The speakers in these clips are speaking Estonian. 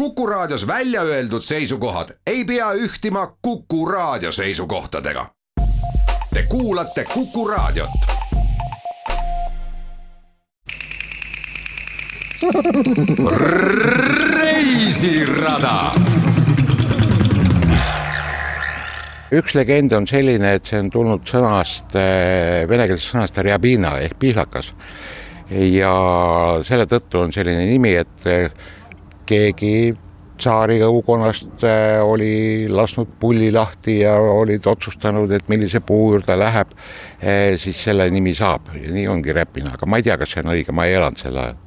Kuku Raadios välja öeldud seisukohad ei pea ühtima Kuku Raadio seisukohtadega. Te kuulate Kuku Raadiot. reisirada üks legend on selline, et see on tulnud sõnast, venekeelsest sõnast rjabina ehk pihlakas. ja selle tõttu on selline nimi, et keegi tsaari õukonnast oli lasknud pulli lahti ja olid otsustanud, et millise puu juurde läheb, siis selle nimi saab ja nii ongi Räpina, aga ma ei tea, kas see on õige, ma ei elanud sel ajal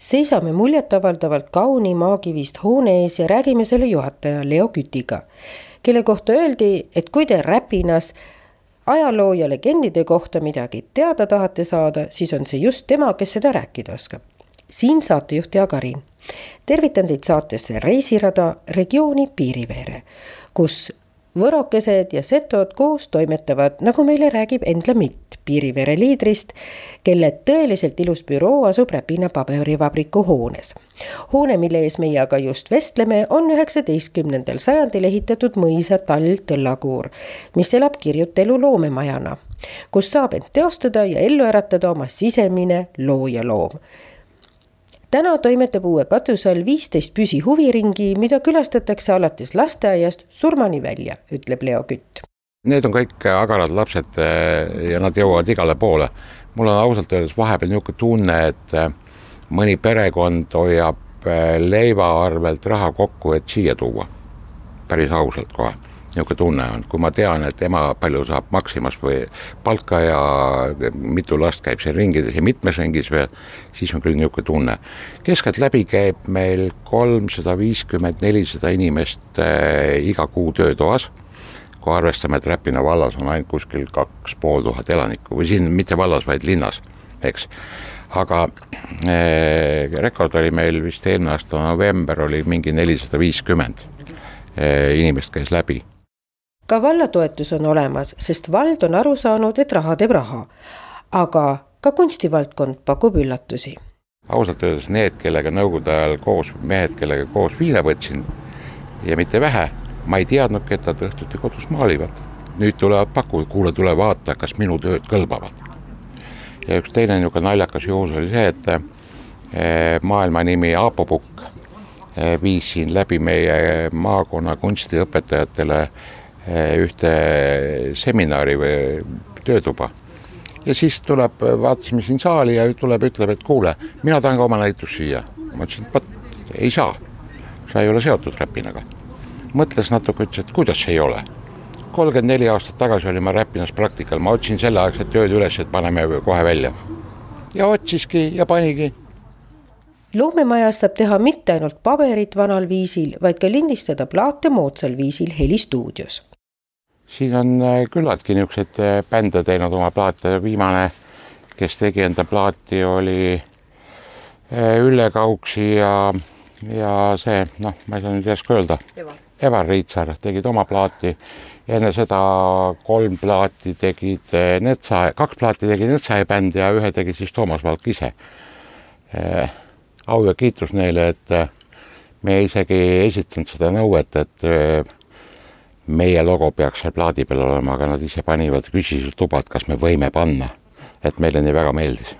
seisame muljetavaldavalt kauni maakivist hoone ees ja räägime selle juhataja Leo Kütiga, kelle kohta öeldi, et kui te Räpinas ajaloo ja legendide kohta midagi teada tahate saada, siis on see just tema, kes seda rääkida oskab. siin saatejuht Jaak Arin. Tervitan teid saatesse Reisirada regiooni Piiriveere, kus võrokesed ja setod koos toimetavad, nagu meile räägib Endla Mitt, Piirivere liidrist, kelle tõeliselt ilus büroo asub Räpina paberivabriku hoones. hoone, mille ees meie aga just vestleme, on üheksateistkümnendal sajandil ehitatud mõisa tall Tõllakuur, mis elab kirjutelu loomemajana, kus saab end teostada ja ellu äratada oma sisemine loojaloom täna toimetab uue katuse all viisteist püsihuviringi, mida külastatakse alates lasteaiast surmani välja, ütleb Leo Kütt. Need on kõik agarad lapsed eh, ja nad jõuavad igale poole. mul on ausalt öeldes vahepeal niisugune tunne, et eh, mõni perekond hoiab eh, leiva arvelt raha kokku, et siia tuua. päris ausalt kohe niisugune tunne on, kui ma tean, et ema palju saab Maximas või palka ja mitu last käib siin ringides ja mitmes ringis veel, siis on küll niisugune tunne. keskeltläbi käib meil kolmsada viiskümmend, nelisada inimest äh, iga kuu töötoas, kui arvestame, et Räpina vallas on ainult kuskil kaks pool tuhat elanikku või siin mitte vallas, vaid linnas, eks. Aga äh, rekord oli meil vist eelmine aasta november oli mingi nelisada viiskümmend äh, inimest käis läbi ka valla toetus on olemas, sest vald on aru saanud, et raha teeb raha. aga ka kunstivaldkond pakub üllatusi. ausalt öeldes need, kellega nõukogude ajal koos, mehed, kellega koos viina võtsin ja mitte vähe, ma ei teadnudki, et nad õhtuti kodus maalivad. nüüd tulevad pakuvad, kuule, tule vaata, kas minu tööd kõlbavad. ja üks teine niisugune naljakas juhus oli see, et eh, maailma nimi Aapo Pukk eh, viis siin läbi meie maakonna kunstiõpetajatele ühte seminari või töötuba. ja siis tuleb, vaatasime siin saali ja tuleb, ütleb, et kuule, mina tahan ka oma näitust siia. ma ütlesin, et vot, ei saa, sa ei ole seotud Räpinaga. mõtles natuke, ütles, et kuidas ei ole. kolmkümmend neli aastat tagasi olin ma Räpinas praktikal, ma otsin selleaegset tööd üles, et paneme kohe välja. ja otsiski ja panigi loomemajas saab teha mitte ainult paberit vanal viisil, vaid ka lindistada plaate moodsal viisil helistuudios siin on äh, küllaltki niisuguseid äh, bände teinud oma plaate, viimane, kes tegi enda plaati, oli äh, Ülle Kauksi ja, ja see, noh, ma ei saa nüüd järsku öelda. Evar Riitsar tegid oma plaati. enne seda kolm plaati tegid Netsa, kaks plaati tegi Netsaja bänd ja ühe tegi siis Toomas Valk ise. au ja kiitus neile, et me isegi ei esitanud seda nõuet, et meie logo peaks seal plaadi peal olema, aga nad ise panivad, küsisid luba, et kas me võime panna. et meile nii väga meeldis.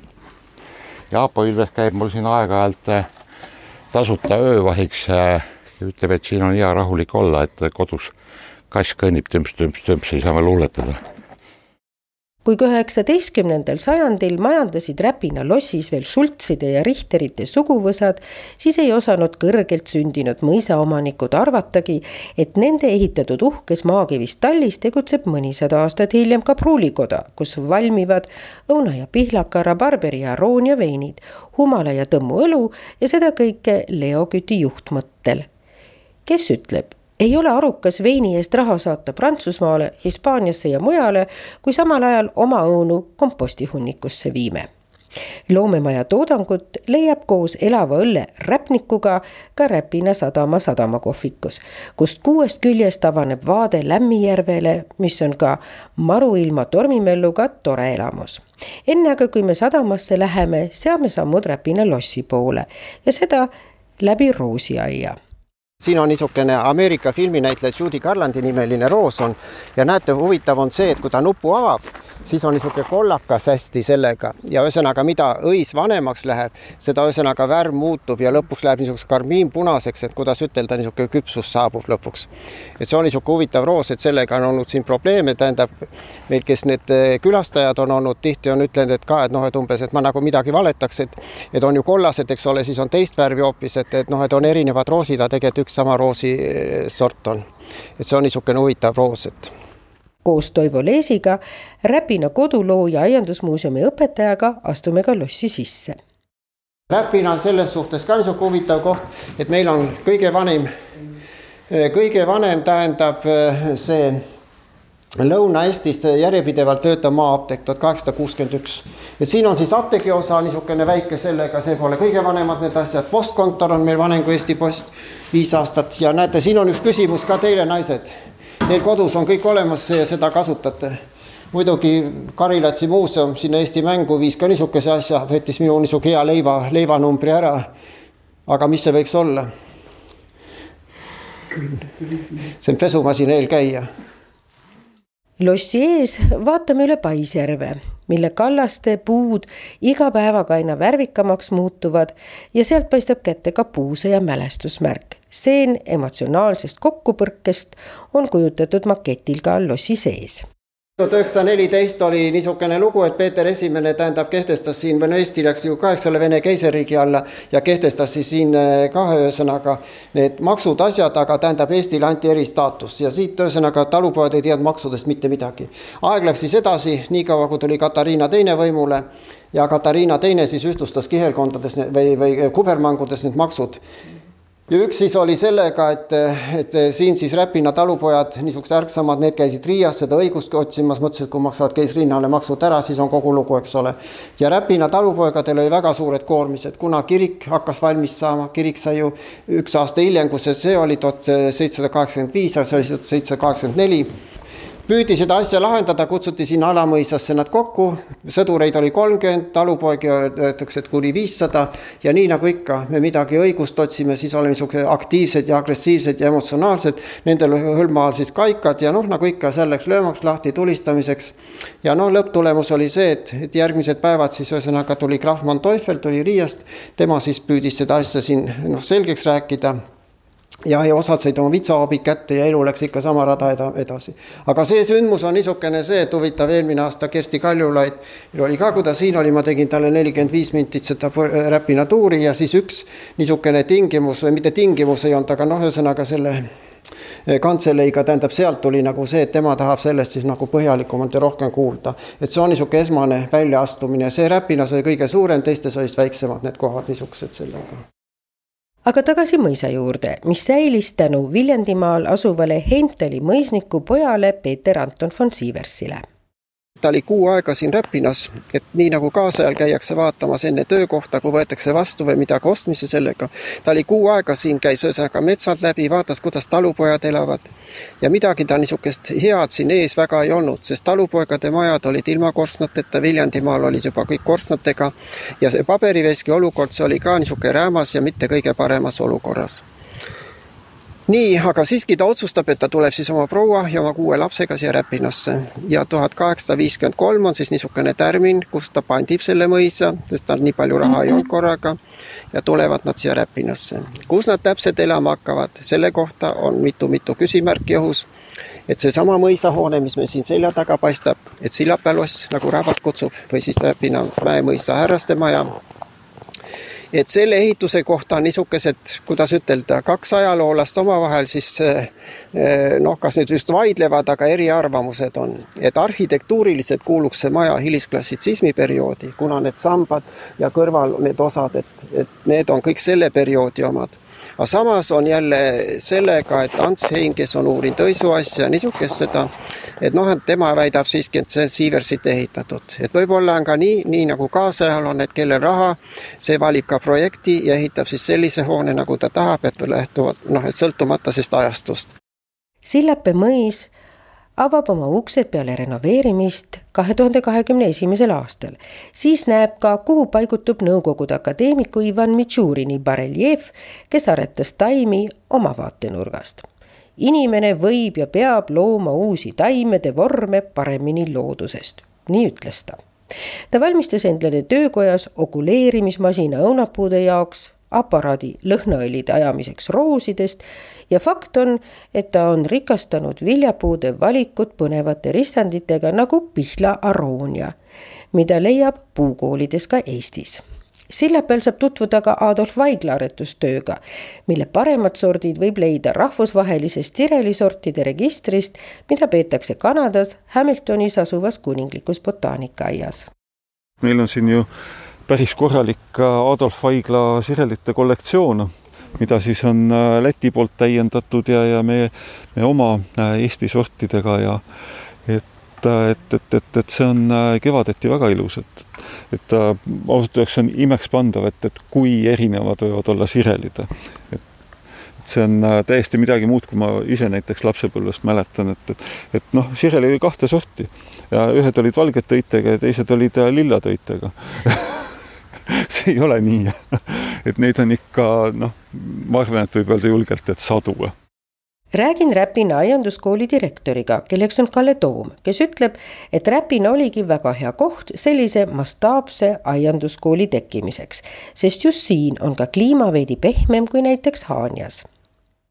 Jaapo Ilves käib mul siin aeg-ajalt äh, tasuta öövahiks äh, ja ütleb, et siin on hea rahulik olla, et kodus kass kõnnib tümps-tümps-tümps, ei saa me luuletada kui ka üheksateistkümnendal sajandil majandasid Räpina lossis veel Schultzide ja Richterite suguvõsad, siis ei osanud kõrgelt sündinud mõisaomanikud arvatagi, et nende ehitatud uhkes maakivist tallis tegutseb mõnisada aastat hiljem ka pruulikoda, kus valmivad õuna ja pihlaka, rabarberi ja aroonia veinid, humala ja tõmmu õlu ja seda kõike Leo Küti juhtmõttel. kes ütleb, ei ole arukas veini eest raha saata Prantsusmaale, Hispaaniasse ja mujale, kui samal ajal oma õunu kompostihunnikusse viime. loomemaja toodangut leiab koos elava õlle räpnikuga ka Räpina sadama sadamakohvikus, kust kuuest küljest avaneb vaade Lämmijärvele, mis on ka maruilma tormimölluga tore elamus enne aga, kui me sadamasse läheme, seame sammud Räpina lossi poole ja seda läbi roosiaia siin on niisugune Ameerika filminäitleja Judy Garlandi nimeline roos on. Ja näete, huvitav on see, et kui ta nupu avab, siis on niisugune kollakas hästi sellega ja ühesõnaga, mida õis vanemaks läheb, seda ühesõnaga värv muutub ja lõpuks läheb niisuguseks karmiinpunaseks, et kuidas ütelda, niisugune küpsus saabub lõpuks. et see on niisugune huvitav roos, et sellega on olnud siin probleeme, tähendab meil, kes need eh, külastajad on olnud, tihti on ütlenud, et ka, et noh, et umbes, et ma nagu midagi valetaks, et et on ju kollased, eks ole, siis on teist värvi hoopis, et, et noh, et on erinevad roosid, aga tegelikult üks sama roosi eh, sort on. et see on niisugune huvitav roos, et koos Toivo Leesiga, Räpina koduloo ja aiandusmuuseumi õpetajaga astume ka lossi sisse. Räpina on selles suhtes ka niisugune huvitav koht, et meil on kõige vanim, kõige vanem tähendab see Lõuna-Eestis järjepidevalt töötav maa-apteek tuhat kaheksasada kuuskümmend üks. et siin on siis apteegi osa niisugune väike sellega, see pole kõige vanemad need asjad, postkontor on meil vanem kui Eesti Post, viis aastat ja näete, siin on üks küsimus ka teile, naised Teil kodus on kõik olemas ja seda kasutate. muidugi Karilatsi muuseum sinna Eesti Mängu viis ka niisuguse asja, võttis minu niisugune hea leiva, leivanumbri ära. aga mis see võiks olla? see on pesumasina eelkäija lossi ees vaatame üle Paisjärve, mille kallaste puud iga päevaga aina värvikamaks muutuvad ja sealt paistab kätte ka puusõja mälestusmärk. seen emotsionaalsest kokkupõrkest on kujutatud maketil ka lossi sees tuhat üheksasada neliteist oli niisugune lugu, et Peeter Esimene tähendab, kehtestas siin, või no Eesti läks ju ka, eks ole, Vene keisririigi alla ja kehtestas siis siin eh, ka ühesõnaga need maksud, asjad, aga tähendab, Eestile anti eristaatus ja siit ühesõnaga talupojad ei teadnud maksudest mitte midagi. aeg läks siis edasi, niikaua kui tuli Katariina teine võimule ja Katariina teine siis ühtlustas kihelkondades või, või kubermangudes need maksud ja üks siis oli sellega, et, et siin siis Räpina talupojad, niisugused ärksamad, need käisid Riias seda õigust otsimas, mõtlesid, et kui maksavad keisrinnale maksud ära, siis on kogu lugu, eks ole. ja Räpina talupoegadel oli väga suured koormised, kuna kirik hakkas valmis saama, kirik sai ju üks aasta hiljem, kui see, see oli tuhat seitsesada kaheksakümmend viis, see oli tuhat seitsesada kaheksakümmend neli püüdi seda asja lahendada, kutsuti sinna Alamõisasse nad kokku, sõdureid oli kolmkümmend, talupoegi öeldakse, et kuni viissada ja nii nagu ikka, me midagi õigust otsime, siis oleme niisugused aktiivsed ja agressiivsed ja emotsionaalsed, nendel hõlma all siis kaikad ja noh, nagu ikka, seal läks löömaks lahti tulistamiseks. ja noh, lõpptulemus oli see, et, et järgmised päevad siis ühesõnaga tuli Krahman Teufel tuli Riiast, tema siis püüdis seda asja siin noh, selgeks rääkida jah, ja osad said oma vitsaabid kätte ja elu läks ikka sama rada edasi. aga see sündmus on niisugune see, et huvitav, eelmine aasta Kersti Kaljulaid oli ka, kui ta siin oli, ma tegin talle nelikümmend viis mintit seda Räpina tuuri ja siis üks niisugune tingimus või mitte tingimus ei olnud, aga noh, ühesõnaga selle kantseleiga, tähendab, sealt tuli nagu see, et tema tahab sellest siis nagu põhjalikumalt ja rohkem kuulda. et see on niisugune esmane väljaastumine, see Räpinas oli kõige suurem, teistes olid väiksemad need kohad niisugused sellega aga tagasi mõisa juurde, mis säilis tänu Viljandimaal asuvale Heimtali mõisniku pojale Peeter Anton von Sieversile ta oli kuu aega siin Räpinas, et nii nagu kaasajal käiakse vaatamas enne töökohta, kui võetakse vastu või midagi ostmise sellega. ta oli kuu aega siin, käis ühesõnaga metsad läbi, vaatas, kuidas talupojad elavad. ja midagi ta niisugust head siin ees väga ei olnud, sest talupoegade majad olid ilma korstnateta, Viljandimaal olid juba kõik korstnatega. ja see paberiveski olukord, see oli ka niisugune räämas ja mitte kõige paremas olukorras nii, aga siiski ta otsustab, et ta tuleb siis oma proua ja oma kuue lapsega siia Räpinasse ja tuhat kaheksasada viiskümmend kolm on siis niisugune tärmin, kus ta pandib selle mõisa, sest tal nii palju raha ei olnud korraga ja tulevad nad siia Räpinasse. kus nad täpselt elama hakkavad, selle kohta on mitu-mitu küsimärki õhus. et seesama mõisahoone, mis meil siin selja taga paistab, et Sillapäe loss, nagu rahvas kutsub, või siis Räpina mäemõisa härraste maja et selle ehituse kohta on niisugused, kuidas ütelda, kaks ajaloolast omavahel siis eh, noh, kas nüüd just vaidlevad, aga eriarvamused on. et arhitektuuriliselt kuuluks see maja hilisklassitsismi perioodi, kuna need sambad ja kõrval need osad, et, et need on kõik selle perioodi omad aga samas on jälle sellega, et Ants Hein, kes on uurinud õisu asja, niisugust seda, et noh, et tema väidab siiski, et see on Siiversit ehitatud, et võib-olla on ka nii, nii nagu kaasajal on, et kellel raha, see valib ka projekti ja ehitab siis sellise hoone, nagu ta tahab, et lähtuvalt noh, et sõltumata sellest ajastust. Sillape mõis avab oma uksed peale renoveerimist kahe tuhande kahekümne esimesel aastal. siis näeb ka, kuhu paigutub Nõukogude akadeemiku Ivan Mitšurini bareljeef, kes aretas taimi oma vaatenurgast. inimene võib ja peab looma uusi taimede vorme paremini loodusest, nii ütles ta ta valmistas endale töökojas okuleerimismasina õunapuude jaoks, aparaadi lõhnaõlide ajamiseks roosidest ja fakt on, et ta on rikastanud viljapuude valikut põnevate ristanditega nagu Pihla aroonia, mida leiab puukoolides ka Eestis Sillapäeval saab tutvuda ka Adolf Vaigla aretustööga, mille paremad sordid võib leida rahvusvahelisest sirelisortide registrist, mida peetakse Kanadas Hamiltonis asuvas kuninglikus botaanikaaias. meil on siin ju päris korralik Adolf Vaigla sirelite kollektsioon, mida siis on äh, Läti poolt täiendatud ja, ja meie, meie oma äh, Eesti sortidega ja et et, et, et, et see on äh, kevadeti väga ilus, et, et äh, ausalt öeldes on imekspandav, et, et kui erinevad võivad olla sirelid. et see on äh, täiesti midagi muud, kui ma ise näiteks lapsepõlvest mäletan, et, et, et noh, sireli oli kahte sorti ja ühed olid valgete õitega ja teised olid lillade õitega see ei ole nii. Et neid on ikka noh, ma arvan, et võib öelda julgelt, et sadu. Räägin Räpina aianduskooli direktoriga, kelleks on Kalle Toom, kes ütleb, et Räpina oligi väga hea koht sellise mastaapse aianduskooli tekkimiseks, sest just siin on ka kliima veidi pehmem kui näiteks Haanjas.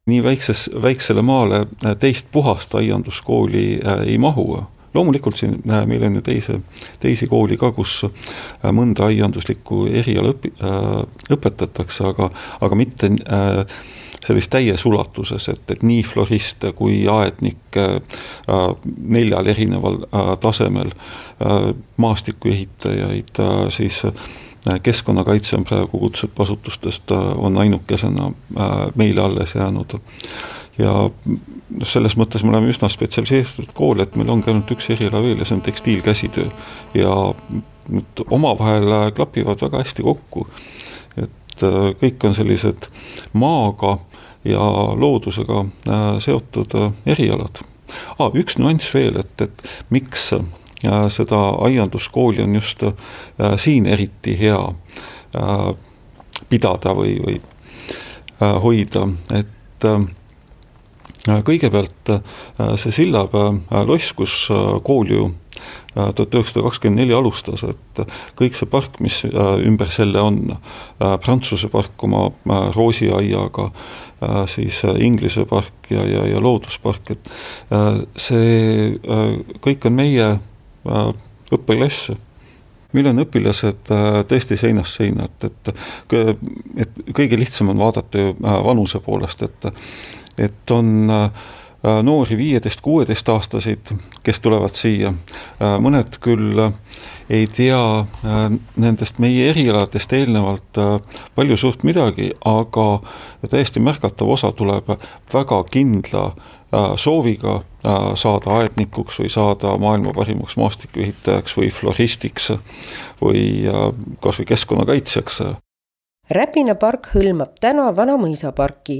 Nii väikses, väiksele maale teist puhast aianduskooli äh, ei mahu loomulikult siin meil on ju teise, teisi kooli ka, kus äh, mõnda aianduslikku eriala õpi- äh,, õpetatakse, aga, aga mitte äh, sellist täies ulatuses, et, et nii floriste kui aednikke äh, neljal erineval äh, tasemel äh,, maastikuehitajaid äh,, siis äh, keskkonnakaitse on praegu kutseõppeasutustest äh, on ainukesena äh, meile alles jäänud. ja noh, selles mõttes me oleme üsna spetsialiseeritud kool, et meil ongi ainult üks eriala veel ja see on tekstiilkäsitöö ja need omavahel klapivad väga hästi kokku. et äh, kõik on sellised maaga ja loodusega äh, seotud äh, erialad ah,. üks nüanss veel, et, et miks seda aianduskooli on just siin eriti hea pidada või, või hoida, et kõigepealt see Sillapäe loss, kus kool ju tuhat üheksasada kakskümmend neli alustas, et kõik see park, mis ümber selle on, Prantsuse park oma roosiaiaga, Äh, siis äh, Inglise park ja, ja, ja looduspark, et äh, see kõik on meie õppeklass meil on õpilased tõesti seinast seina, et, et, et kõige lihtsam on vaadata ju vanuse poolest, et, et on noori viieteist-kuueteistaastaseid, kes tulevad siia, mõned küll ei tea äh, nendest meie erialadest eelnevalt äh, palju suurt midagi, aga täiesti märgatav osa tuleb väga kindla äh, sooviga saada aednikuks või saada maailma parimaks maastikuehitajaks või floristiks või kas või keskkonnakaitsjaks. Räpina park hõlmab täna Vana mõisaparki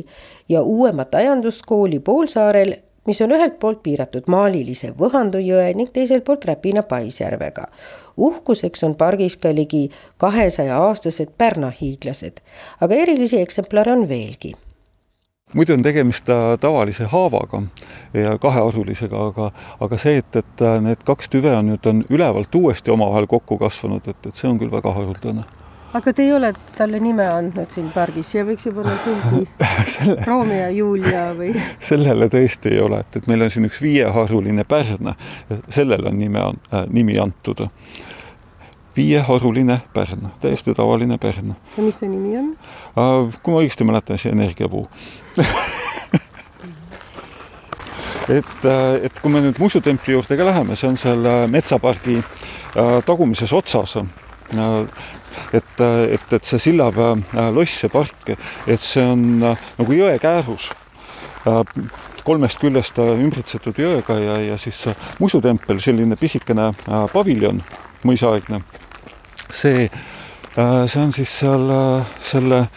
ja uuemat aianduskooli poolsaarel mis on ühelt poolt piiratud maalilise Võhandu jõe ning teiselt poolt Räpina paisjärvega. uhkuseks on pargis ka ligi kahesaja aastased Pärna hiiglased, aga erilisi eksemplare on veelgi muidu on tegemist tavalise haavaga ja kahearulisega, aga, aga see, et, et need kaks tüve on nüüd, on ülevalt uuesti omavahel kokku kasvanud, et, et see on küll väga haruldane aga te ei ole talle nime andnud siin pargis, siia võiks ju panna sildi Selle... Romeo ja Julia või? sellele tõesti ei ole, et, et meil on siin üks viieharuline pärn, sellele on nime, äh, nimi antud. viieharuline pärn, täiesti tavaline pärn. ja mis see nimi on äh,? kui ma õigesti mäletan, siis energiapuu et, äh, et kui me nüüd Musu templi juurde ka läheme, see on seal äh, metsapargi äh, tagumises otsas et, et, et see Sillapäe äh, loss ja park, et see on äh, nagu jõekäärus äh, kolmest küljest ümbritsetud jõega ja, ja siis musutempel, selline pisikene paviljon, mõisaaegne. see, see on siis seal selle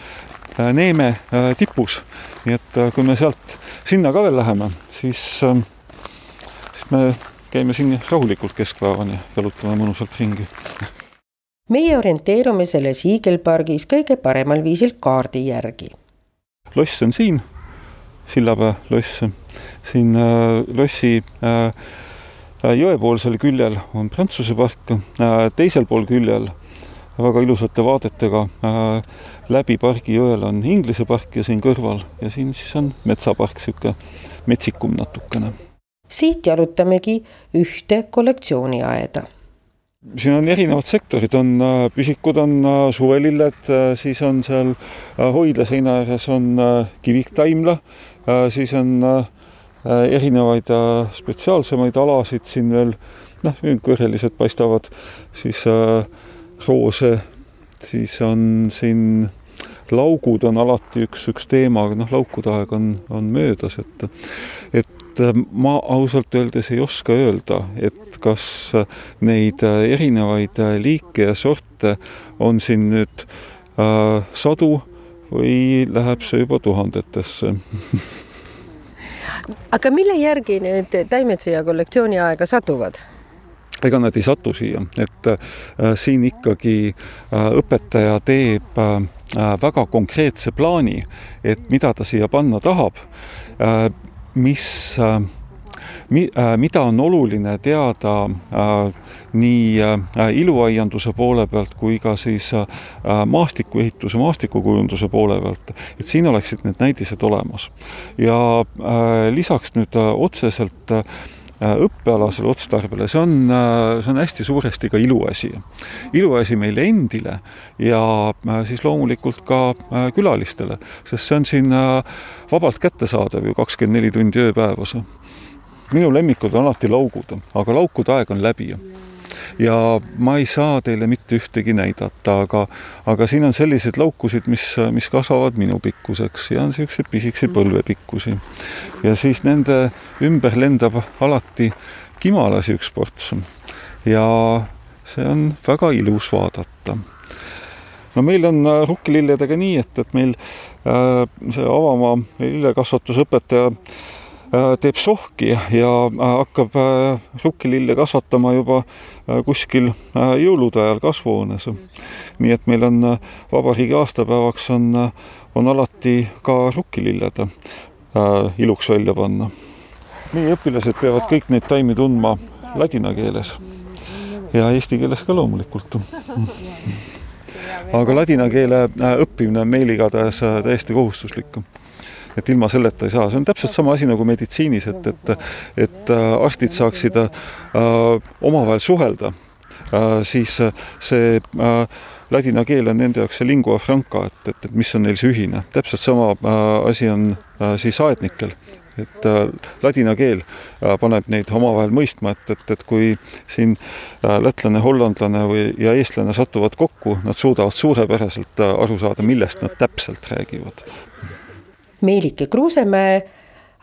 Neeme tipus, nii et kui me sealt sinna ka veel läheme, siis, me käime siin rahulikult keskpäevani, jalutame mõnusalt ringi. meie orienteerume selles hiigelpargis kõige paremal viisil kaardi järgi. loss on siin, Sillapäe loss, siin äh, lossi äh, äh jõepoolsel küljel on Prantsuse park äh,, teisel pool küljel väga ilusate vaadetega äh, läbi pargi jõel on Inglise park ja siin kõrval ja siin siis on metsapark, niisugune metsikum natukene. Siit jalutamegi ühte kollektsiooniaeda siin on erinevad sektorid, on äh, püsikud, on äh, suvelilled, äh, siis on seal hoidla seina ääres on kiviktaimla, siis on erinevaid spetsiaalsemaid alasid siin veel, noh, kõrgelised paistavad, siis roose, siis on siin laugud on alati üks, üks teema, aga noh, laukude aeg on, on möödas, et et et äh, ma ausalt öeldes ei oska öelda, et kas äh, neid äh, erinevaid liike ja sorte on siin nüüd äh, sadu või läheb see juba tuhandetesse aga mille järgi need taimed siia kollektsiooni aega satuvad? ega nad ei satu siia, et äh, siin ikkagi äh, õpetaja teeb äh, väga konkreetse plaani, et mida ta siia panna tahab äh, mis äh, mi-, äh, mida on oluline teada äh, nii iluaianduse poole pealt kui ka siis maastikuehituse, maastikukujunduse poole pealt, et siin oleksid need näidised olemas. ja lisaks nüüd otseselt õppealasele otstarbele, see on, äh, see on hästi suuresti ka iluasi. iluasi meile endile ja äh, siis loomulikult ka külalistele, sest see on siin vabalt kättesaadav ju kakskümmend neli tundi ööpäevas. minu lemmikud on alati laugud, aga laukude aeg on läbi ja ma ei saa teile mitte ühtegi näidata, aga, aga siin on selliseid laukusid, mis, mis kasvavad minu pikkuseks ja on niisuguseid pisikesi põlvepikkusi. ja siis nende ümber lendab alati kimalasi üks ports. Ja see on väga ilus vaadata. No meil on äh, rukkililledega nii, et, et meil äh, see Avamaa lillekasvatusõpetaja teeb sohki ja äh, hakkab äh, rukkilille kasvatama juba kuskil jõulude ajal kasvuhoones. nii et meil on vabariigi aastapäevaks on, on alati ka rukkililled iluks välja panna. meie õpilased peavad kõik neid taimi tundma ladina keeles ja eesti keeles ka loomulikult aga ladina keele õppimine on meil igatahes täiesti kohustuslik et ilma selleta ei saa, see on täpselt sama asi nagu meditsiinis, et, et et äh, arstid saaksid äh, omavahel suhelda äh,, siis see äh, ladina keel on nende jaoks see lingua franca, et, et, et mis on neil see ühine. täpselt sama äh, asi on äh, siis aednikel et äh, ladina keel äh, paneb neid omavahel mõistma, et, et, et kui siin äh, lätlane, hollandlane või, ja eestlane satuvad kokku, nad suudavad suurepäraselt äh, aru saada, millest nad täpselt räägivad. Meelike Kruusemäe,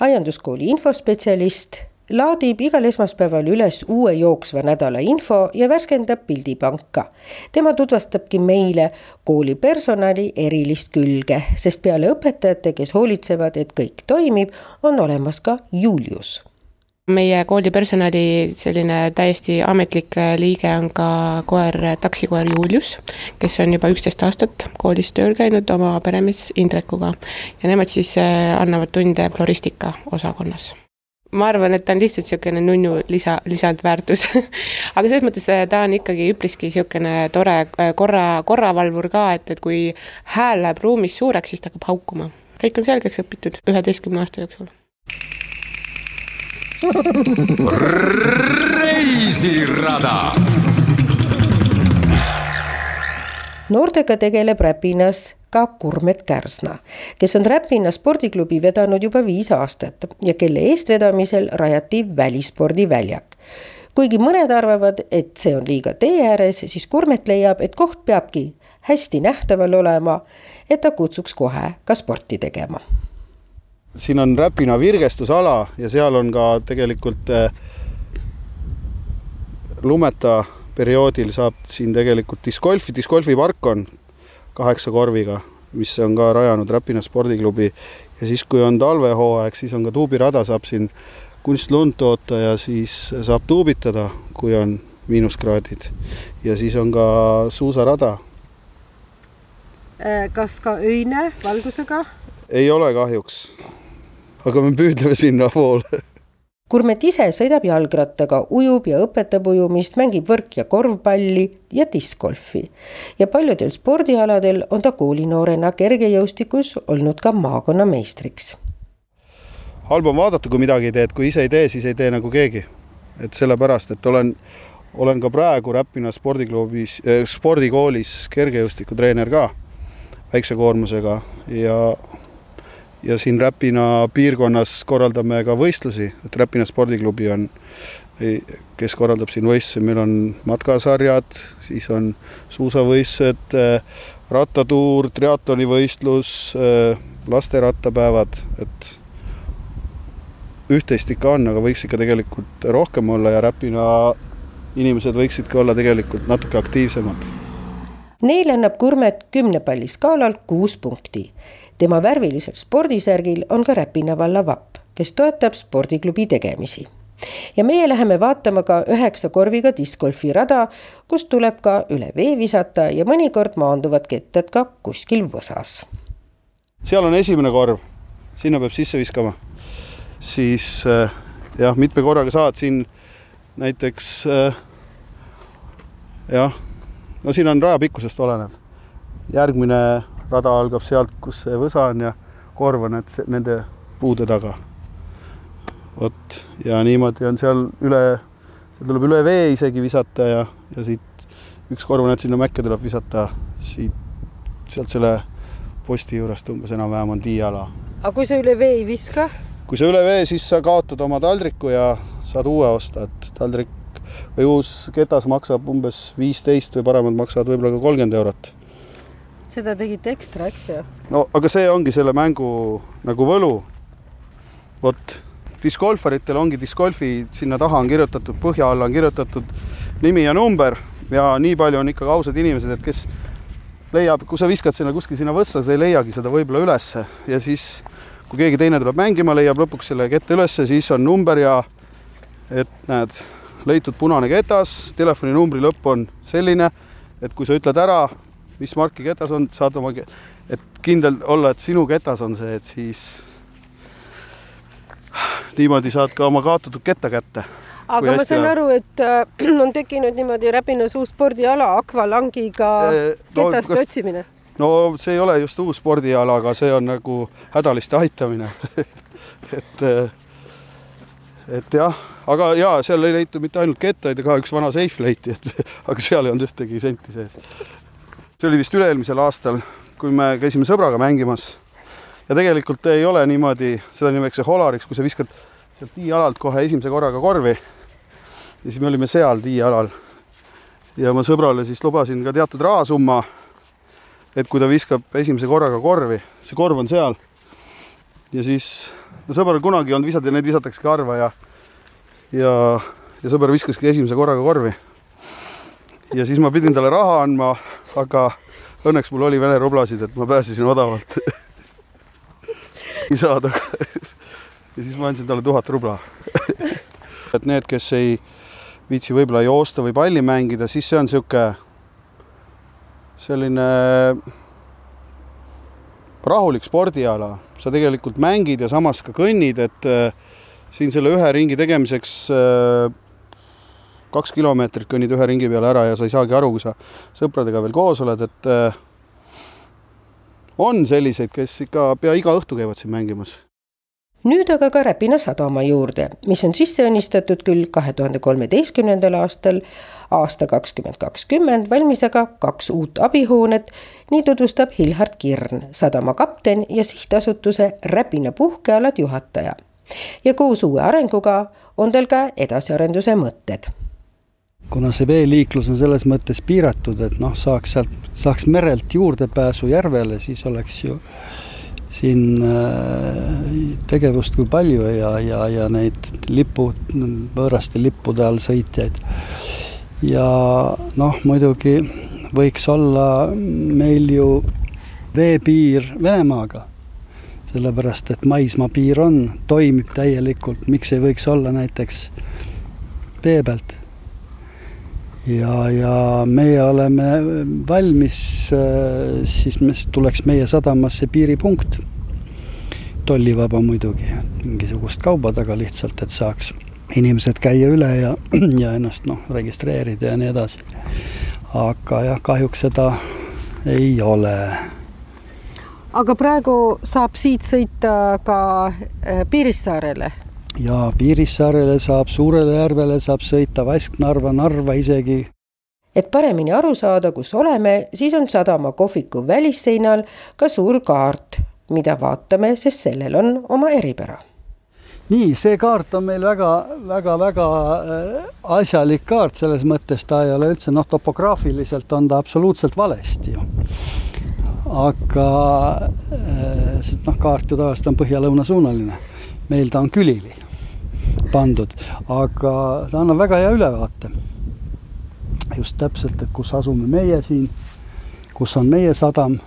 aianduskooli infospetsialist, laadib igal esmaspäeval üles uue jooksva nädala info ja värskendab pildipanka. tema tutvustabki meile kooli personali erilist külge, sest peale õpetajate, kes hoolitsevad, et kõik toimib, on olemas ka Julius meie kooli personali selline täiesti ametlik liige on ka koer, taksikoer Julius, kes on juba üksteist aastat koolis tööl käinud oma peremees Indrekuga. ja nemad siis äh, annavad tunde floristika osakonnas ma arvan, et ta on lihtsalt niisugune nunnu lisa, lisandväärtus aga selles mõttes äh, ta on ikkagi üpriski niisugune tore äh, korra, korravalvur ka, et, et kui hääl läheb ruumis suureks, siis ta hakkab haukuma. kõik on selgeks õpitud üheteistkümne aasta jooksul reisirada. noortega tegeleb Räpinas ka Kurmet Kärsna, kes on Räpina spordiklubi vedanud juba viis aastat ja kelle eestvedamisel rajati välispordiväljak. kuigi mõned arvavad, et see on liiga tee ääres, siis Kurmet leiab, et koht peabki hästi nähtaval olema, et ta kutsuks kohe ka sporti tegema siin on Räpina virgestusala ja seal on ka tegelikult eh, lumeta perioodil saab siin tegelikult discgolfi, discgolfipark on kaheksa korviga, mis on ka rajanud Räpina spordiklubi ja siis, kui on talvehooaeg, siis on ka tuubirada, saab siin kunstlund toota ja siis saab tuubitada, kui on miinuskraadid. ja siis on ka suusarada. Äh, kas ka öine valgusega? ei ole kahjuks. Aga me püüdleme sinnapoole Kurmet ise sõidab jalgrattaga, ujub ja õpetab ujumist, mängib võrk- ja korvpalli ja diskgolfi. ja paljudel spordialadel on ta koolinoorena kergejõustikus olnud ka maakonnameistriks. halb on vaadata, kui midagi ei tee, et kui ise ei tee, siis ei tee nagu keegi. et sellepärast, et olen, olen ka praegu Räpina spordiklubis eh,, spordikoolis kergejõustikutreener ka väikse koormusega ja ja siin Räpina piirkonnas korraldame ka võistlusi, et Räpina spordiklubi on, kes korraldab siin võistlusi, meil on matkasarjad, siis on suusavõistlused, rattatuur, triatlonivõistlus, lasterattapäevad, et üht-teist ikka on, aga võiks ikka tegelikult rohkem olla ja Räpina inimesed võiksidki olla tegelikult natuke aktiivsemad. Neile annab Kurmet kümne palli skaalal kuus punkti tema värvilisel spordisärgil on ka Räpina valla vapp, kes toetab spordiklubi tegemisi. ja meie läheme vaatama ka üheksa korviga discgolfi rada, kus tuleb ka üle vee visata ja mõnikord maanduvad kettad ka kuskil võsas. seal on esimene korv, sinna peab sisse viskama. siis äh, jah, mitme korraga saad siin näiteks äh, jah, no siin on raja pikkusest olenev. järgmine rada algab sealt, kus see võsa on ja korv on need, nende puude taga. vot, ja niimoodi on seal üle, seal tuleb üle vee isegi visata ja, ja siit üks korv on, et sinna mäkke tuleb visata siit, sealt selle posti juurest umbes enam-vähem on tiiala. aga kui sa üle vee ei viska? kui sa üle vee, siis sa kaotad oma taldriku ja saad uue osta, et taldrik või uus ketas maksab umbes viisteist või paremad maksavad võib-olla ka kolmkümmend eurot seda tegite ekstra, eks ju? no aga see ongi selle mängu nagu võlu. vot, discgolfaritel ongi discgolfi, sinna taha on kirjutatud, põhja alla on kirjutatud nimi ja number ja nii palju on ikkagi ausad inimesed, et kes leiab, kui sa viskad sinna kuskil sinna võssa, sa ei leiagi seda võib-olla ülesse ja siis kui keegi teine tuleb mängima, leiab lõpuks selle kette ülesse, siis on number ja et näed, leitud punane ketas, telefoninumbri lõpp on selline, et kui sa ütled ära, mis marki ketas on, saad oma, et kindel olla, et sinu ketas on see, et siis niimoodi saad ka oma kaotatud ketta kätte. aga ma saan aru, et äh, on tekkinud niimoodi Räpinas uus spordiala akvalangiga äh, no, ketaste kas... otsimine? no see ei ole just uus spordiala, aga see on nagu hädaliste aitamine et äh, et jah, aga jaa, seal ei leitud mitte ainult kettaid, ka üks vana seif leiti, et aga seal ei olnud ühtegi senti sees see oli vist üle-eelmisel aastal, kui me käisime sõbraga mängimas. ja tegelikult ei ole niimoodi, seda nimetatakse holariks, kui sa viskad sealt tiialalt kohe esimese korraga korvi. ja siis me olime seal tiialal. ja ma sõbrale siis lubasin ka teatud rahasumma. et kui ta viskab esimese korraga korvi, see korv on seal. ja siis, no sõbral kunagi ei olnud visata ja need visatakse harva ja, ja, ja sõber viskaski esimese korraga korvi ja siis ma pidin talle raha andma, aga õnneks mul oli Vene rublasid, et ma pääsesin odavalt saada. ja siis ma andsin talle tuhat rubla et need, kes ei viitsi võib-olla joosta või palli mängida, siis see on niisugune selline rahulik spordiala, sa tegelikult mängid ja samas ka kõnnid, et äh, siin selle ühe ringi tegemiseks äh, kaks kilomeetrit kõnnid ühe ringi peale ära ja sa ei saagi aru, kui sa sõpradega veel koos oled, et äh, on selliseid, kes ikka pea iga õhtu käivad siin mängimas. nüüd aga ka Räpina sadama juurde, mis on sisse õnnistatud küll kahe tuhande kolmeteistkümnendal aastal, aasta kakskümmend kakskümmend valmis aga kaks uut abihoonet. nii tutvustab Hilhard Kirn, sadama kapten ja sihtasutuse Räpina puhkealad juhataja. ja koos uue arenguga on tal ka edasiarenduse mõtted kuna see veeliiklus on selles mõttes piiratud, et noh, saaks sealt, saaks merelt juurdepääsu järvele, siis oleks ju siin äh, tegevust kui palju ja, ja, ja neid lipu, võõraste lippude all sõitjaid. ja noh, muidugi võiks olla meil ju veepiir Venemaaga, sellepärast et maismaapiir on, toimib täielikult, miks ei võiks olla näiteks vee pealt. Ja, ja meie oleme valmis, siis me, tuleks meie sadamasse piiripunkt, tollivaba muidugi, mingisugust kauba taga lihtsalt, et saaks inimesed käia üle ja, ja ennast noh, registreerida ja nii edasi. aga jah, kahjuks seda ei ole aga praegu saab siit sõita ka äh, Piirissaarele? Ja Piirissaarele saab, Suurele järvele saab sõita Vasknarva, Narva isegi. et paremini aru saada, kus oleme, siis on sadama kohviku välisseinal ka suur kaart, mida vaatame, sest sellel on oma eripära. Nii, see kaart on meil väga, väga, väga äh, asjalik kaart, selles mõttes ta ei ole üldse noh, topograafiliselt on ta absoluutselt valesti ju. Aga äh, sest noh, kaart ju tavaliselt on põhja-lõunasuunaline, meil ta on külili pandud, aga ta annab väga hea ülevaate. just täpselt, et kus asume meie siin, kus on meie sadam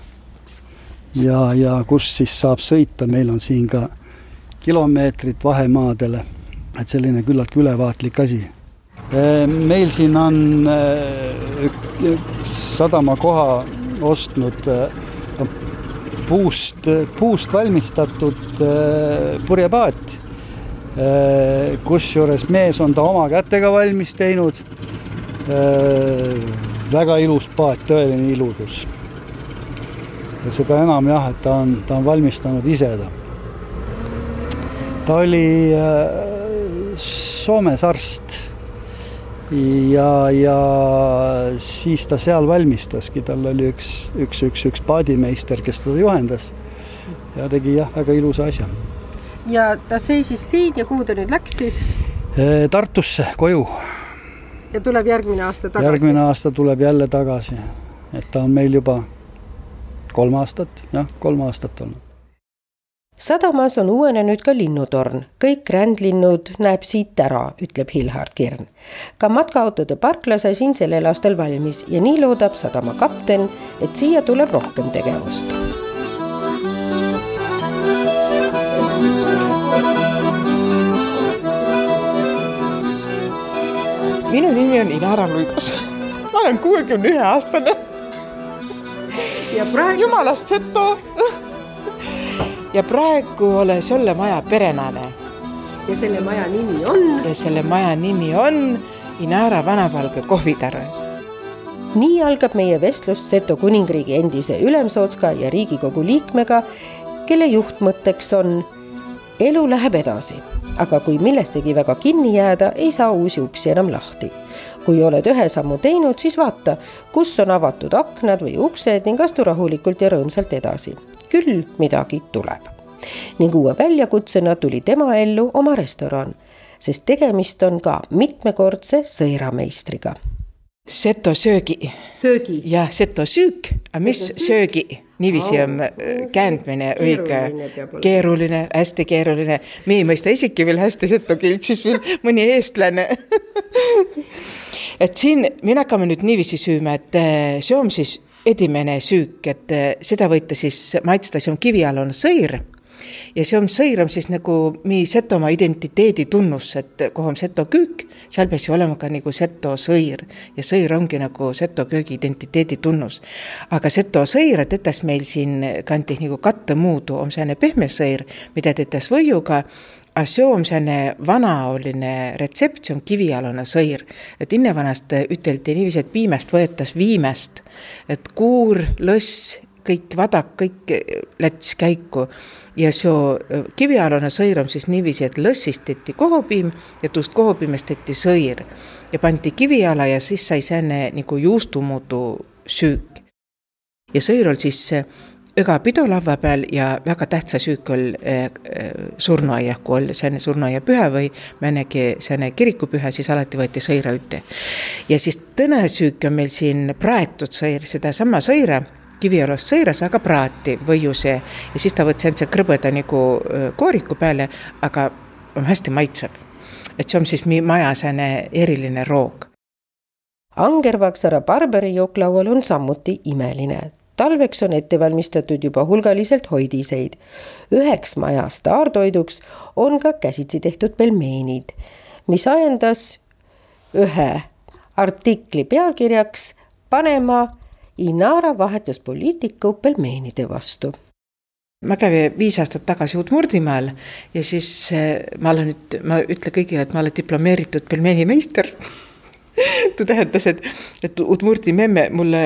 ja, ja kus siis saab sõita, meil on siin ka kilomeetrit vahemaadele, et selline küllaltki ülevaatlik asi. Äh, meil siin on äh, sadama koha ostnud puust, puust valmistatud äh, purjepaat. Äh, kusjuures mees on ta oma kätega valmis teinud. Äh, väga ilus paat, tõeline iludus. seda enam jah, et ta on, ta on valmistanud ise ta. ta oli Soomes arst ja, ja siis ta seal valmistaski, tal oli üks, üks, üks, üks paadimeister, kes teda juhendas ja tegi jah, väga ilusa asja. Ja ta seisis siin ja kuhu ta nüüd läks siis? Tartusse koju. ja tuleb järgmine aasta tagasi? järgmine aasta tuleb jälle tagasi, et ta on meil juba kolm aastat, jah, kolm aastat olnud sadamas on uuenenud ka linnutorn, kõik rändlinnud näeb siit ära, ütleb Hilhard Kirn. ka matkaautode parkla sai siin sellel aastal valmis ja nii loodab sadama kapten, et siia tuleb rohkem tegevust. Minu nimi on Inara Luigas. ma olen kuuekümne ühe aastane. ja praegu. jumalast seto ja praegu olen selle maja perenaine. ja selle maja nimi on? ja selle maja nimi on Inara vanapalge kohvitar. nii algab meie vestlus Seto kuningriigi endise ülemsootska ja Riigikogu liikmega, kelle juhtmõtteks on elu läheb edasi, aga kui millessegi väga kinni jääda, ei saa uusi uksi enam lahti kui oled ühe sammu teinud, siis vaata, kus on avatud aknad või uksed ning astu rahulikult ja rõõmsalt edasi küll midagi tuleb. ning uue väljakutsena tuli tema ellu oma restoran, sest tegemist on ka mitmekordse sõirameistriga. Seto söögi. söögi. jah, seto süük, aga mis söögi? Niiviisi on äh, käändmine õige, keeruline, hästi keeruline. me ei mõista isegi veel hästi seto keelt, siis veel mõni eestlane. Et siin me hakkame nüüd niiviisi süüma, et äh, see on siis edimene süük, et eh, seda võite siis maitsta, see on kivialune sõir ja see on sõir on siis nagu meie Setomaa identiteedi tunnus, et kuhu on seto küük, seal peaks olema ka nagu seto sõir ja sõir ongi nagu seto köögi identiteedi tunnus. aga seto sõir tetes meil siin kanti nagu kattemuudu on selline pehme sõir, mida tetes võiuga aga see on selline vanaoline retsept, see on kivialune sõir. et innevanast üteldi niiviisi, et piimest võetas viimest, et kuur, lõss, kõik vadak, kõik läts käiku ja see kivialune sõir on siis niiviisi, et lõssist tehti kohopiim ja tuust kohopiimest tehti sõir ja pandi kiviala ja siis sai selline nagu juustumuudu süük. ja sõir on siis iga pidulava peal ja väga tähtsa süük oli äh, surnuaia, kui oli selline surnuaiapüha või mõnegi selline kirikupüha, siis alati võeti sõira ütte. ja siis tõnesüük on meil siin praetud sõir, sedasama sõira kivialust sõiras, aga praati võiuse ja siis ta võttis ainult krõbeda nagu kooriku peale, aga on hästi maitsev. et see on siis meie maja selline eriline roog. Angervaksara Barberi jooklaual on samuti imeline talveks on ette valmistatud juba hulgaliselt hoidiseid. üheks maja staartoiduks on ka käsitsi tehtud pelmeenid, mis ajendas ühe artikli pealkirjaks panema Inara vahetuspoliitiku pelmeenide vastu. Ma käin viis aastat tagasi Udmurdimaal ja siis eh, ma olen nüüd, ma ütlen kõigile, et ma olen diplomeeritud pelmeenimeister tuu tähendas, et, et Udmurdi memme mulle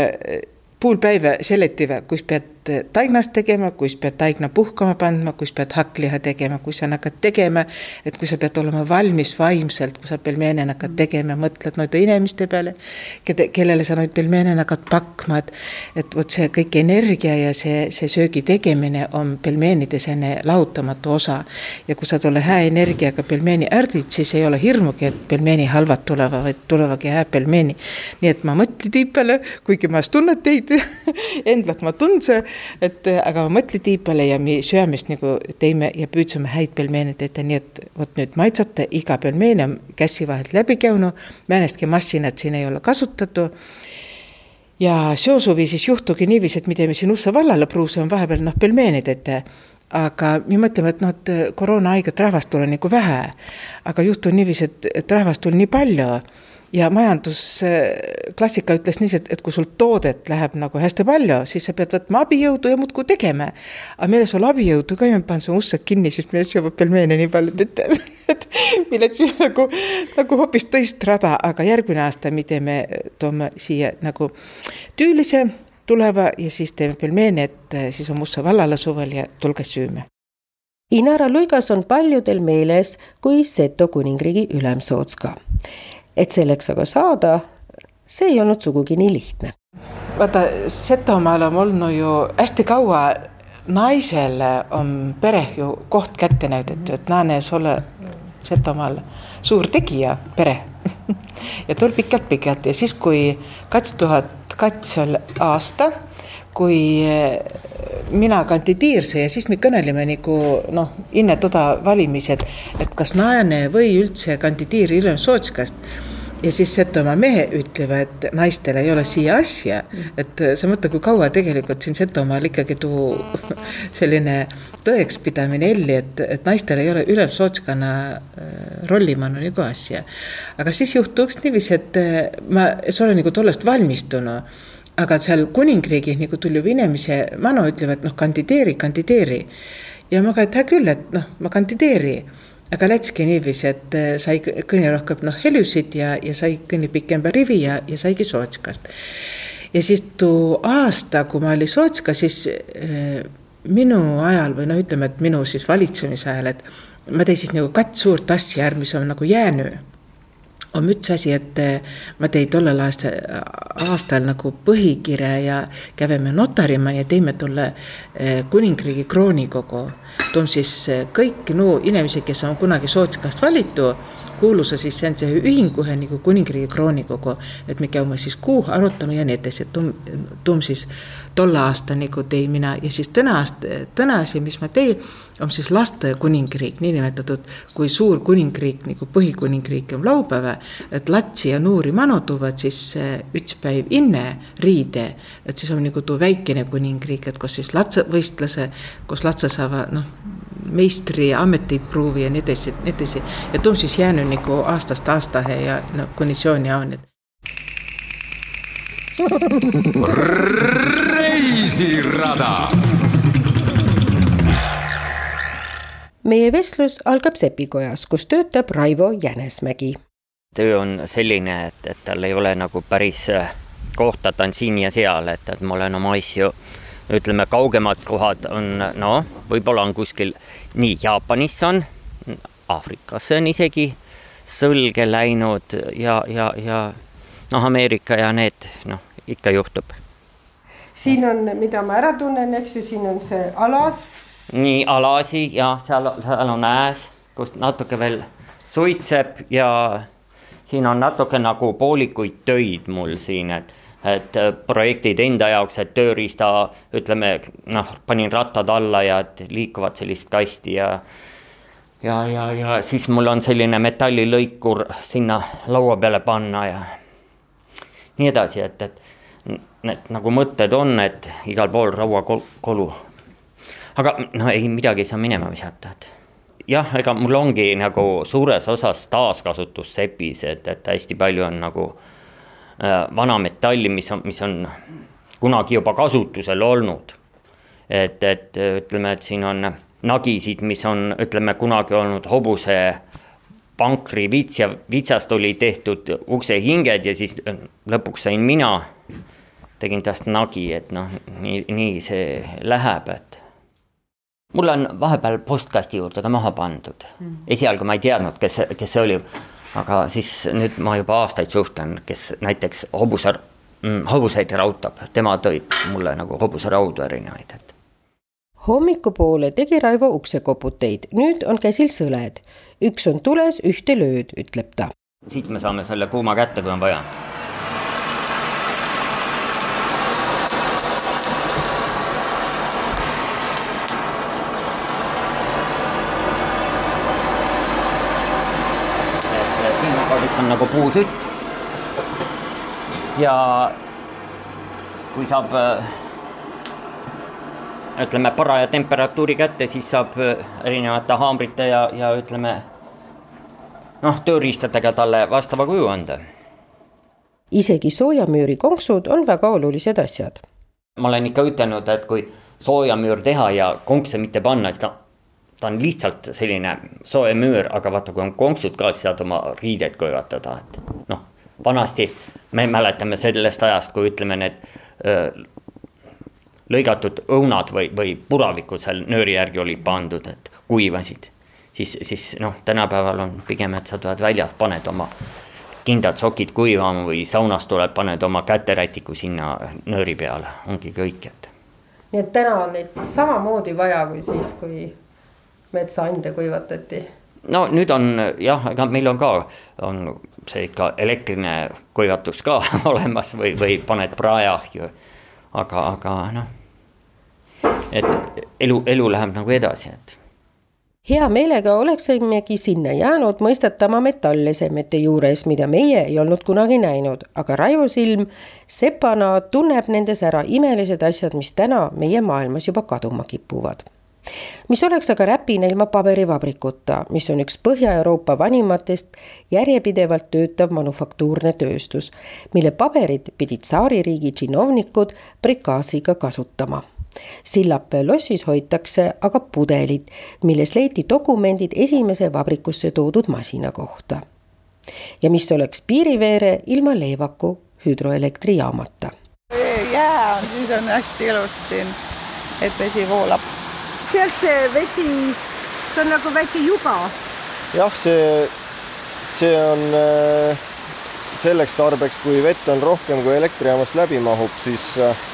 pool päeva seletiva, kus pead taignast tegema, kus pead taigna puhkama pandma, kus pead hakkliha tegema, kui sa hakkad tegema, et kui sa pead olema valmis vaimselt, kui sa pelmeene hakkad tegema, mõtled noide inimeste peale, keda, kellele sa neid pelmeene hakkad pakma, et et vot see kõik energia ja see, see söögi tegemine on pelmeenide selline lahutamatu osa. ja kui sa tolle hää energiaga pelmeeni ärdid, siis ei ole hirmugi, et pelmeeni halvad tulevad, vaid tulevadki hää pelmeeni. nii et ma mõtlen tiipale, kuigi ma tunnen teid endalt ma tundsin et aga ma mõtlen tiibale ja me söömist nagu teeme ja püüdsime häid pelmeene teha, nii et vot nüüd maitsate, iga pelmeen on käsi vahelt läbi käinud, mõnestki massinat siin ei ole kasutatud ja seosuvi siis juhtugi niiviisi, et me teeme siin Ussa vallale pruuse on vahepeal noh, pelmeenid ette. aga me mõtleme, et noh, et koroona haiget rahvast tuli nagu vähe. aga juhtus niiviisi, et, et rahvast tuli nii palju ja majandusklassika ütles niiviisi, et, et kui sul toodet läheb nagu hästi palju, siis sa pead võtma abijõudu ja muudkui tegema. aga meil sul abijõudu ka ei pannud su ussed kinni, siis meil sööb pelmeene nii palju, et, et millel siis nagu, nagu hoopis teist rada, aga järgmine aasta me teeme, toome siia nagu tüülise tuleva ja siis teeme pelmeene, et siis on Musta vallale suvel ja tulge süüa. Inara Luigas on paljudel meeles kui Seto kuningriigi ülemsootska et selleks aga saada, see ei olnud sugugi nii lihtne. vaata, Setomaal on olnud ju hästi kaua naisele on pere ju koht kätte näidatud, et näe, sa ole Setomaal suur tegija, pere ja tol pikalt-pikalt ja siis, kui kaks tuhat oli aasta, kui mina kandideerisin ja siis me kõnelime nagu noh, enne toda valimised, et kas naine või üldse kandideeri ülemsootskast ja siis Setomaa mehe ütlevad, et naistel ei ole siia asja, et sa mõtle, kui kaua tegelikult siin Setomaal ikkagi tuu selline tõekspidamine elli, et, et naistel ei ole ülemsootskonna äh, rollimanu nagu asja. aga siis juhtuks niiviisi, et äh, ma, sa oled nagu tollest valmistunud aga seal kuningriigis nagu tuli juba inimese manu, ütlevad noh, kandideeri, kandideeri. ja ma ka, et hea küll, et noh, ma kandideeri aga läkski niiviisi, et äh, sai kõige rohkem noh helüsid ja, ja sai kõige pikema rivi ja, ja saigi Sootskast. ja siis too aasta, kui ma olin Sootska, siis äh, minu ajal või noh, ütleme, et minu siis valitsemise ajal, et ma tein siis nagu kats suurt asja, mis on nagu jäänud on üks asi, et äh, ma tein tollel aasta, aastal nagu põhikirja ja käime notarimaal ja teeme tolle äh, kuningriigi kroonikogu. Toob siis eh, kõik nuu inimesi, kes on kunagi Sootsikast valitud, kuulusa siis see on see ühinguhe nagu kuningriigi kroonikogu, et me käime siis kuu arutama ja nii edasi, et tum, tum siis tolle aasta nagu tein mina ja siis täna, täna asi, mis ma tein, on siis laste kuningriik, niinimetatud kui suur kuningriik nagu põhikuningriik on laupäeva, et latsi ja noori manutuvad siis eh, üks päev enne riide, et siis on nagu too väikene kuningriik, et kus siis lapse võistluse, kus lapsed saavad noh, meistriameteid proovi ja nii edasi, nii edasi ja too on siis jäänud nagu aastast aastahe ja no konditsiooni on, et reisirada. Meie vestlus algab Sepikojas, kus töötab Raivo Jänesmägi. töö on selline, et, et tal ei ole nagu päris äh, kohta, ta on siin ja seal, et, et ma olen oma asju, ütleme, kaugemad kohad on, noh, võib-olla on kuskil, nii, Jaapanis on, Aafrikasse on isegi sõlge läinud ja, ja, ja noh, Ameerika ja need, noh, ikka juhtub. siin on, mida ma ära tunnen, eks ju, siin on see alas. Nii alasi ja seal, seal on ääs, kus natuke veel suitseb ja siin on natuke nagu poolikuid töid mul siin, et et projektid enda jaoks, et tööriista, ütleme noh, panin rattad alla ja et liikuvad sellist kasti ja ja, ja, ja siis mul on selline metallilõikur sinna laua peale panna ja nii edasi, et, et need nagu mõtted on, et igal pool rauakolu. Aga no ei, midagi ei saa minema visata, et jah, ega mul ongi nagu suures osas taaskasutus sepis, et, et hästi palju on nagu äh, vana metalli, mis on, mis on kunagi juba kasutusel olnud. et, et ütleme, et siin on nagisid, mis on, ütleme, kunagi olnud hobuse pankri vits ja vitsast oli tehtud uksehinged ja siis lõpuks sain mina, tegin tast nagi, et noh, nii, nii see läheb, et mul on vahepeal postkasti juurde ka maha pandud. Mm.. esialgu ma ei teadnud, kes, kes see oli, aga siis nüüd ma juba aastaid suhtlen, kes näiteks hobuse mm,, hobuseid rautab, tema tõi mulle nagu hobuseraudu erinevaid, et. Hommikupoole tegi Raivo uksekoputeid, nüüd on käsil sõled. üks on tules, ühte lööd, ütleb ta. siit me saame selle kuuma kätte, kui on vaja on nagu puusütt. ja kui saab äh, ütleme paraja temperatuuri kätte, siis saab äh, erinevate haamrite ja, ja ütleme noh, tööriistadega talle vastava kuju anda. isegi soojamüüri konksud on väga olulised asjad. ma olen ikka ütelnud, et kui soojamüür teha ja konkse mitte panna, siis ta ta on lihtsalt selline soe müür, aga vaata, kui on konksud ka, siis saad oma riideid kuivatada, et noh, vanasti me mäletame sellest ajast, kui ütleme, need öö, lõigatud õunad või, või puravikud seal nööri järgi olid pandud, et kuivasid. siis, siis noh, tänapäeval on pigem, et sa tuled väljast, paned oma kindad sokid kuivama või saunast tuled, paned oma käterätiku sinna nööri peale, ongi kõik, et. nii et täna on neid samamoodi vaja kui siis, kui metsaande kuivatati? no nüüd on jah, ega meil on ka, on see ikka elektriline kuivatus ka olemas või, või paned praeahju. aga, aga noh, et elu, elu läheb nagu edasi, et hea meelega oleksimegi sinna jäänud mõistatama metallesemete juures, mida meie ei olnud kunagi näinud, aga Raivo Silm sepana tunneb nendes ära imelised asjad, mis täna meie maailmas juba kaduma kipuvad mis oleks aga räpina ilma paberivabrikuta, mis on üks Põhja-Euroopa vanimatest järjepidevalt töötav manufaktuurne tööstus, mille paberit pidid tsaaririigi džinovnikud prikaasiga kasutama Sillapäe lossis hoitakse aga pudelid, milles leiti dokumendid esimese vabrikusse toodud masina kohta. ja mis oleks piiriveere ilma Leevaku hüdroelektrijaamata. jää on, siis on hästi ilus siin, et vesi voolab sealt see vesi, see on nagu väike juba. jah, see, see on äh, selleks tarbeks, kui vett on rohkem, kui elektrijaamast läbi mahub, siis äh,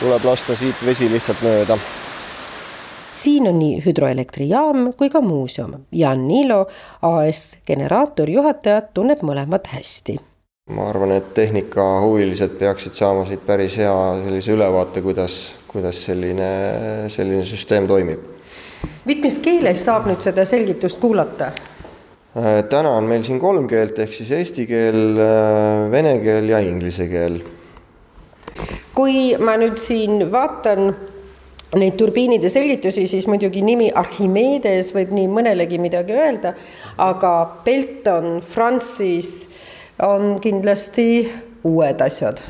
tuleb lasta siit vesi lihtsalt mööda siin on nii hüdroelektrijaam kui ka muuseum. Jan Niilo, AS generaatorjuhatajat, tunneb mõlemat hästi. Ma arvan, et tehnikahuvilised peaksid saama siit päris hea sellise ülevaate, kuidas kuidas selline, selline süsteem toimib. mitmes keeles saab nüüd seda selgitust kuulata? Äh, täna on meil siin kolm keelt, ehk siis eesti keel, äh, vene keel ja inglise keel. kui ma nüüd siin vaatan neid turbiinide selgitusi, siis muidugi nimi Archimedes võib nii mõnelegi midagi öelda, aga Belton, Francis on kindlasti uued asjad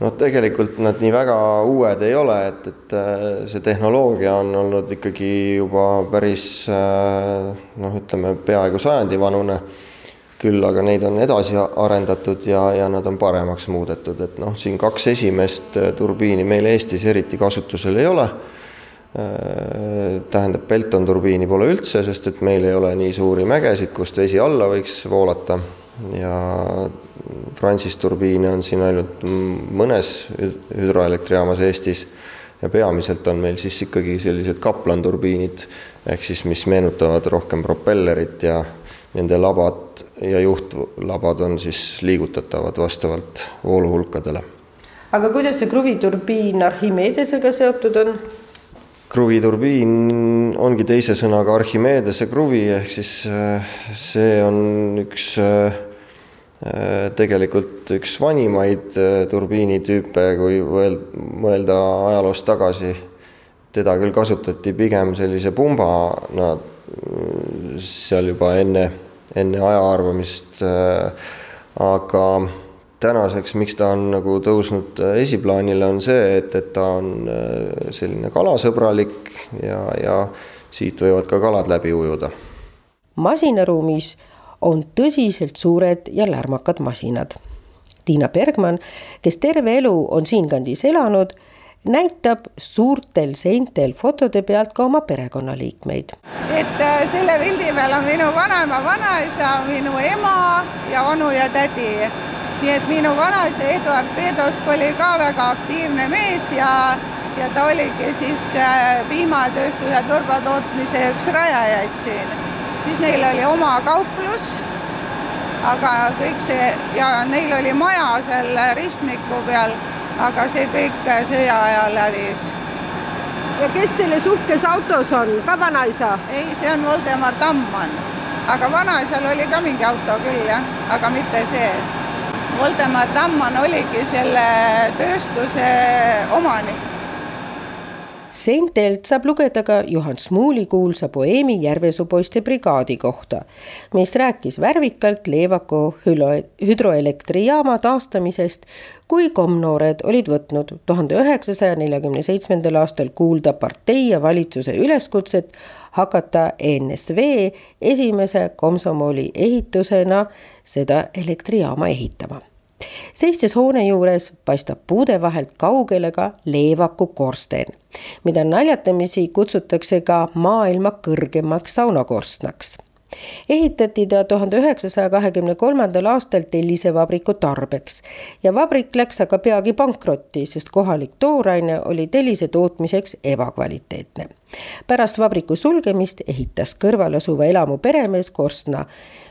noh, tegelikult nad nii väga uued ei ole, et, et äh, see tehnoloogia on olnud ikkagi juba päris äh, noh, ütleme peaaegu sajandi vanune. küll aga neid on edasi arendatud ja, ja nad on paremaks muudetud, et noh, siin kaks esimest äh, turbiini meil Eestis eriti kasutusel ei ole. tähendab, Pelton turbiini pole üldse, sest et meil ei ole nii suuri mägesid, kust vesi alla võiks voolata ja Francis turbiine on siin ainult mõnes hüdroelektrijaamas Eestis ja peamiselt on meil siis ikkagi sellised Kaplan turbiinid ehk siis, mis meenutavad rohkem propellerit ja nende labad ja juhtlabad on siis liigutatavad vastavalt vooluhulkadele. aga kuidas see kruviturbiin Archimedesega seotud on? kruviturbiin ongi teise sõnaga Archimedese kruvi ehk siis äh, see on üks äh, tegelikult üks vanimaid turbiinitüüpe, kui mõelda ajaloost tagasi. teda küll kasutati pigem sellise pumbana seal juba enne, enne aja arvamist. aga tänaseks, miks ta on nagu tõusnud esiplaanile, on see, et, et ta on selline kalasõbralik ja, ja siit võivad ka kalad läbi ujuda. masinaruumis on tõsiselt suured ja lärmakad masinad. Tiina Bergman, kes terve elu on siinkandis elanud, näitab suurtel seintel fotode pealt ka oma perekonnaliikmeid. et äh, selle pildi peal on minu vanaema, vanaisa, minu ema ja onu ja tädi. nii et minu vanaisa Eduard Peedosk oli ka väga aktiivne mees ja, ja ta oligi siis äh, piimatööstuse turbatootmise üks rajajaid siin siis neil oli oma kauplus, aga kõik see ja neil oli maja seal ristmiku peal, aga see kõik sõja ajal hävis. ja kes selles uhkes autos on, ka vanaisa? ei, see on Voldemar Tammann, aga vanaisal oli ka mingi auto küll jah, aga mitte see. Voldemar Tammann oligi selle tööstuse omanik Seintelt saab lugeda ka Juhan Smuuli kuulsa poeemi Järvesuu poiste brigaadi kohta, mis rääkis värvikalt Leevaku hüdroelektrijaama taastamisest, kui komnoored olid võtnud tuhande üheksasaja neljakümne seitsmendal aastal kuulda partei ja valitsuse üleskutset hakata ENSV esimese komsomoli ehitusena seda elektrijaama ehitama seistes hoone juures paistab puude vahelt kaugele ka Leevaku korsten, mida naljatamisi kutsutakse ka maailma kõrgemaks saunakorstnaks ehitati ta tuhande üheksasaja kahekümne kolmandal aastal tellisevabriku tarbeks ja vabrik läks aga peagi pankrotti, sest kohalik tooraine oli tellise tootmiseks ebakvaliteetne. pärast vabriku sulgemist ehitas kõrval asuva elamu peremees korstna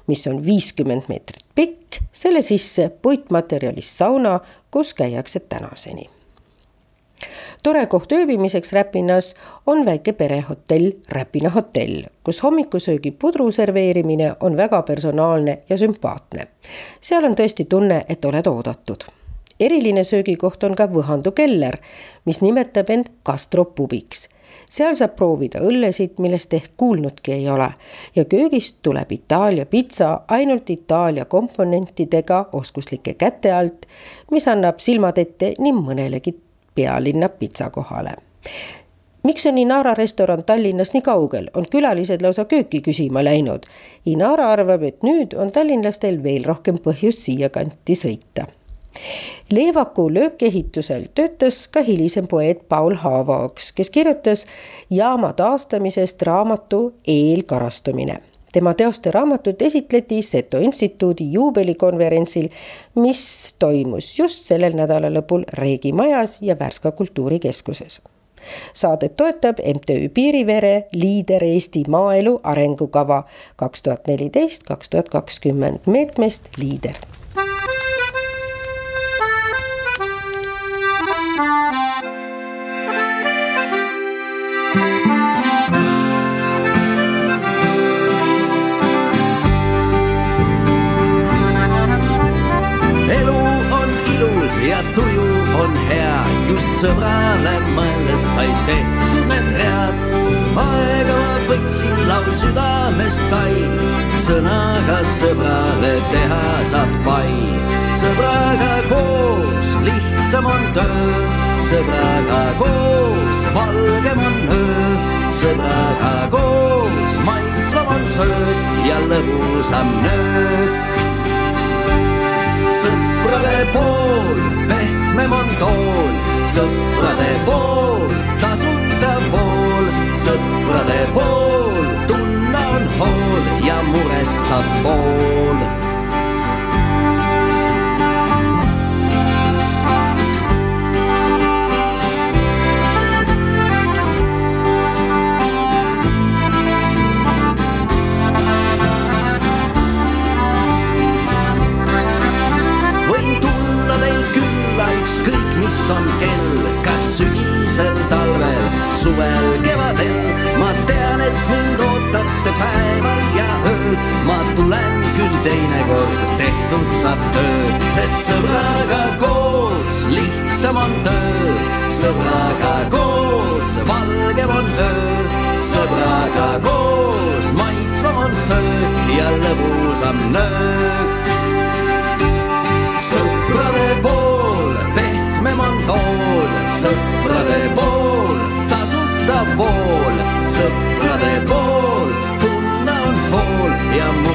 mis on viiskümmend meetrit pikk, selle sisse puitmaterjalist sauna, kus käiakse tänaseni. tore koht ööbimiseks Räpinas on väike perehotell Räpina hotell, kus hommikusöögi pudru serveerimine on väga personaalne ja sümpaatne. seal on tõesti tunne, et oled oodatud eriline söögikoht on ka Võhandu keller, mis nimetab end gastropubiks seal saab proovida õllesid, millest ehk kuulnudki ei ole. Ja köögist tuleb Itaalia pitsa ainult Itaalia komponentidega oskuslike käte alt, mis annab silmad ette nii mõnelegi pealinna pitsakohale miks on Inara restoran Tallinnas nii kaugel, on külalised lausa kööki küsima läinud. Inara arvab, et nüüd on tallinlastel veel rohkem põhjust siia kanti sõita Leevaku löökehitusel töötas ka hilisem poeet Paul Haavaoks, kes kirjutas jaama taastamisest raamatu Eelkarastumine tema teoste raamatut esitleti Seto instituudi juubelikonverentsil, mis toimus just sellel nädalalõpul Reegi majas ja Värska kultuurikeskuses. saadet toetab MTÜ Piirivere Liider Eesti maaelu arengukava kaks tuhat neliteist, kaks tuhat kakskümmend meetmest Liider ja tuju on hea, just sõbrale mõeldes said tehtud need read. aega ma võtsin, laul südamest sai, sõnaga sõbrale teha saab pai. sõbraga koos lihtsam on töö, sõbraga koos valgem on öö, sõbraga koos maitsvam on söök ja lõbusam nöök. Sõprade pool, pehmem on tool, sõprade pool, tasuta pool, sõprade pool, tunne on hool ja murest saab pool suvel, kevadel. ma tean, et mind ootate päeval ja ööl, ma tulen küll teinekord tehtud saab töö, sest sõbraga koos lihtsam on töö, sõbraga koos valgem on öö, sõbraga koos maitsvam on söök ja lõbusam nöök. sõprade pool pehmem on tool, sõprade pool tasuta pool, sõprade pool tunne on hool ja murest